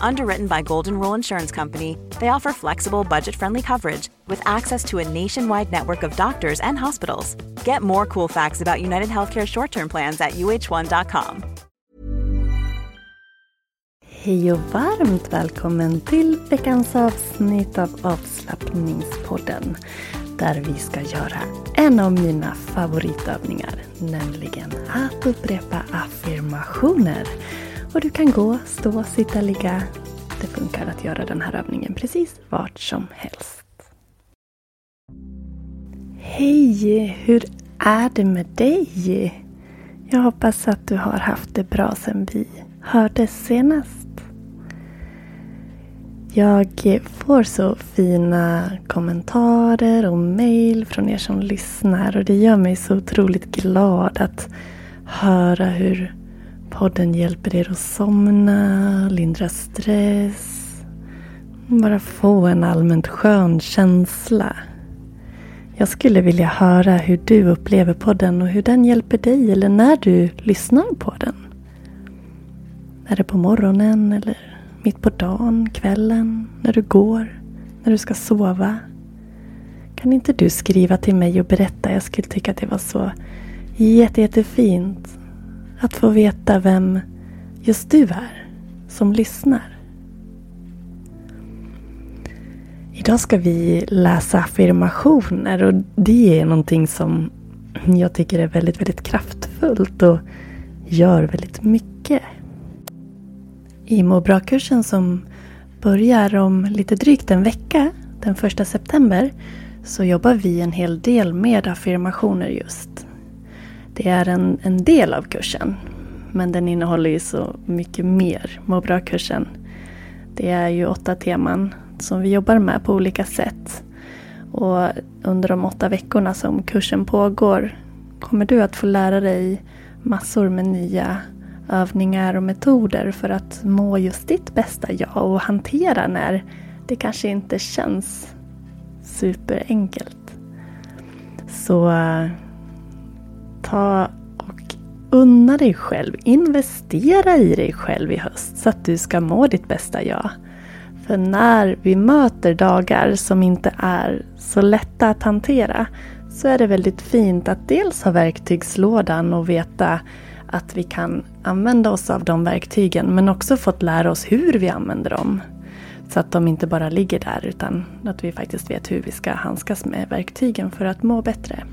Underwritten by Golden Rule Insurance Company, they offer flexible, budget friendly coverage with access to a nationwide network of doctors and hospitals. Get more cool facts about United Healthcare short term plans at uh1.com. Hej och varmt välkommen till veckans avsnitt av avslappningspodden. Där vi ska göra en av mina favoritövningar, nämligen att upprepa affirmationer. Och du kan gå, stå, sitta, ligga. Det funkar att göra den här övningen precis vart som helst. Hej! Hur är det med dig? Jag hoppas att du har haft det bra sedan vi hördes senast. Jag får så fina kommentarer och mejl från er som lyssnar och det gör mig så otroligt glad att höra hur podden hjälper er att somna, lindra stress, bara få en allmänt skön känsla. Jag skulle vilja höra hur du upplever podden och hur den hjälper dig eller när du lyssnar på den. Är det på morgonen eller mitt på dagen, kvällen, när du går, när du ska sova? Kan inte du skriva till mig och berätta? Jag skulle tycka att det var så jätte, jättefint att få veta vem just du är som lyssnar. Idag ska vi läsa affirmationer och det är någonting som jag tycker är väldigt, väldigt kraftfullt och gör väldigt mycket. I Må bra-kursen som börjar om lite drygt en vecka, den första september, så jobbar vi en hel del med affirmationer just. Det är en, en del av kursen, men den innehåller ju så mycket mer. Må bra-kursen. Det är ju åtta teman som vi jobbar med på olika sätt. Och under de åtta veckorna som kursen pågår kommer du att få lära dig massor med nya övningar och metoder för att må just ditt bästa jag och hantera när det kanske inte känns superenkelt. Så eh, ta och unna dig själv, investera i dig själv i höst så att du ska må ditt bästa jag. För när vi möter dagar som inte är så lätta att hantera så är det väldigt fint att dels ha verktygslådan och veta att vi kan använda oss av de verktygen men också fått lära oss hur vi använder dem. Så att de inte bara ligger där utan att vi faktiskt vet hur vi ska handskas med verktygen för att må bättre.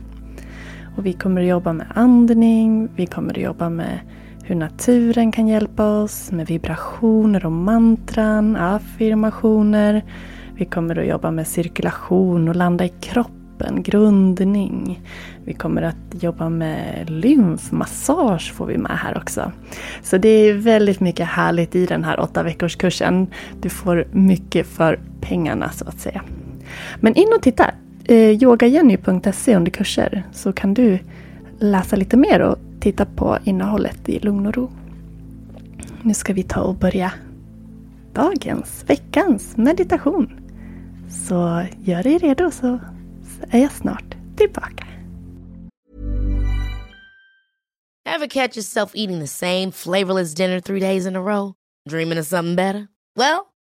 Och vi kommer att jobba med andning, vi kommer att jobba med hur naturen kan hjälpa oss med vibrationer och mantran, affirmationer. Vi kommer att jobba med cirkulation och landa i kroppen, grundning. Vi kommer att jobba med lymfmassage får vi med här också. Så det är väldigt mycket härligt i den här åtta veckors kursen. Du får mycket för pengarna så att säga. Men in och titta! Eh, yogajenny.se under kurser så kan du läsa lite mer och titta på innehållet i lugn och ro. Nu ska vi ta och börja dagens, veckans meditation. Så gör dig redo så är jag snart tillbaka. Have catch yourself eating the same flavorless dinner three days in a row? Dreaming of something better? Well,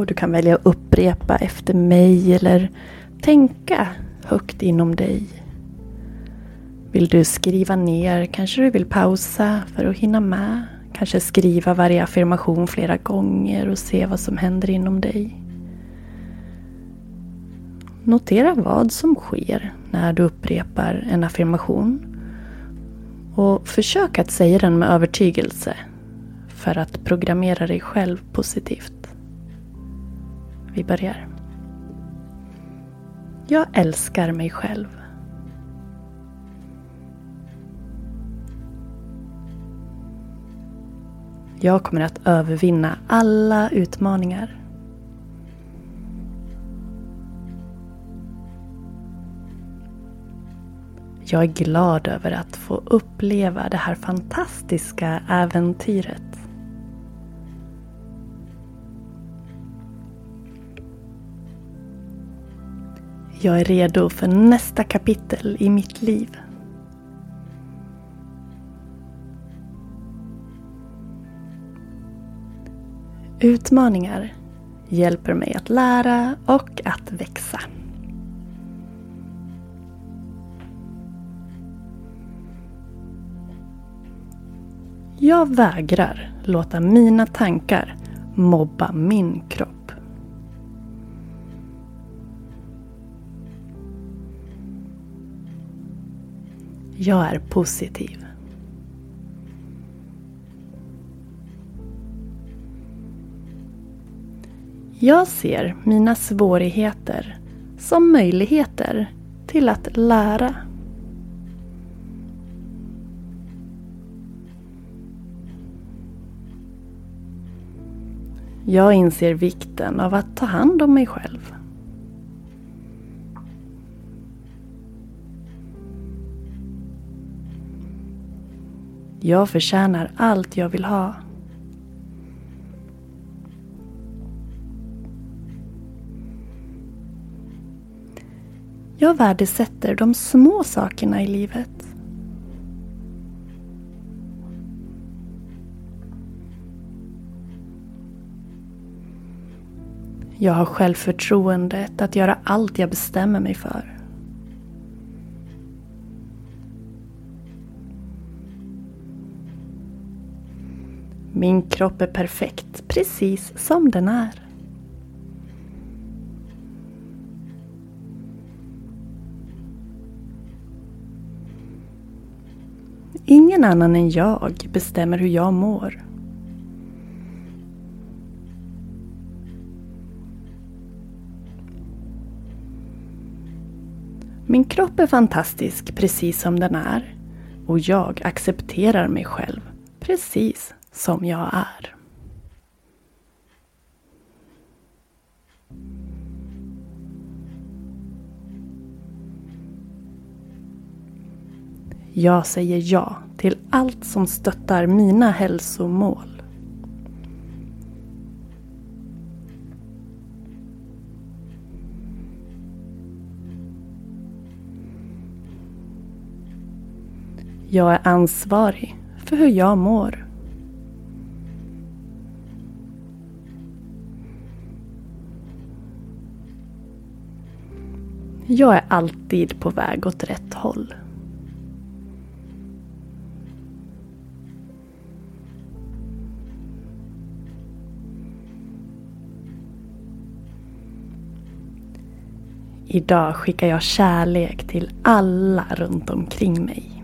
Och du kan välja att upprepa efter mig eller tänka högt inom dig. Vill du skriva ner kanske du vill pausa för att hinna med. Kanske skriva varje affirmation flera gånger och se vad som händer inom dig. Notera vad som sker när du upprepar en affirmation. Och försök att säga den med övertygelse för att programmera dig själv positivt. Vi börjar. Jag älskar mig själv. Jag kommer att övervinna alla utmaningar. Jag är glad över att få uppleva det här fantastiska äventyret. Jag är redo för nästa kapitel i mitt liv. Utmaningar hjälper mig att lära och att växa. Jag vägrar låta mina tankar mobba min kropp. Jag är positiv. Jag ser mina svårigheter som möjligheter till att lära. Jag inser vikten av att ta hand om mig själv. Jag förtjänar allt jag vill ha. Jag värdesätter de små sakerna i livet. Jag har självförtroendet att göra allt jag bestämmer mig för. Min kropp är perfekt precis som den är. Ingen annan än jag bestämmer hur jag mår. Min kropp är fantastisk precis som den är och jag accepterar mig själv precis som jag är. Jag säger ja till allt som stöttar mina hälsomål. Jag är ansvarig för hur jag mår. Jag är alltid på väg åt rätt håll. Idag skickar jag kärlek till alla runt omkring mig.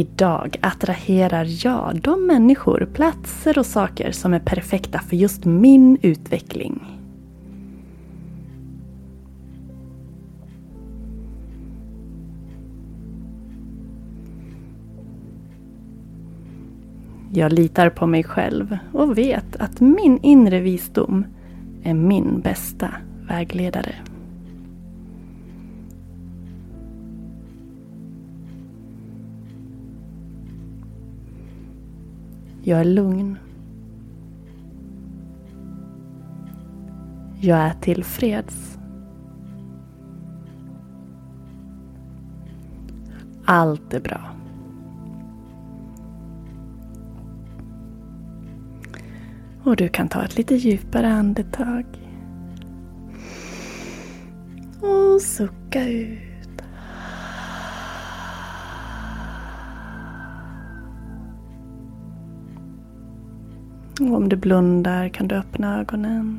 Idag attraherar jag de människor, platser och saker som är perfekta för just min utveckling. Jag litar på mig själv och vet att min inre visdom är min bästa vägledare. Jag är lugn. Jag är tillfreds. Allt är bra. Och du kan ta ett lite djupare andetag. Och sucka ut. Och om du blundar kan du öppna ögonen.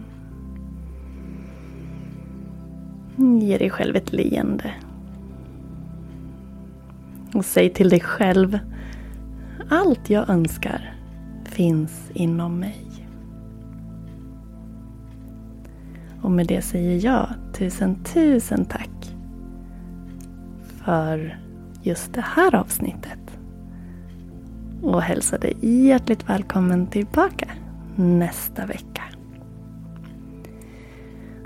Ge dig själv ett leende. Och säg till dig själv. Allt jag önskar finns inom mig. Och med det säger jag tusen tusen tack för just det här avsnittet. Och hälsar dig hjärtligt välkommen tillbaka nästa vecka.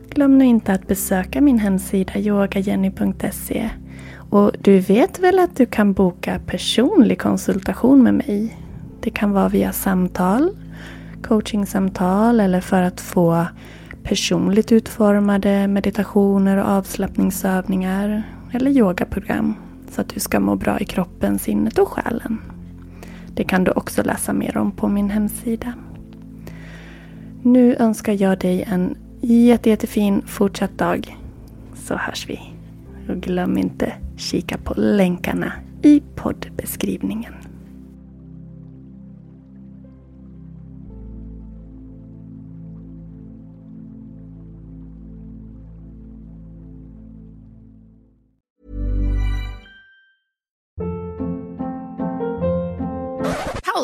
Glöm nu inte att besöka min hemsida yogajenny.se och du vet väl att du kan boka personlig konsultation med mig? Det kan vara via samtal, coachingsamtal eller för att få personligt utformade meditationer och avslappningsövningar eller yogaprogram så att du ska må bra i kroppen, sinnet och själen. Det kan du också läsa mer om på min hemsida. Nu önskar jag dig en jätte, jättefin fortsatt dag. Så hörs vi. Och glöm inte kika på länkarna i poddbeskrivningen.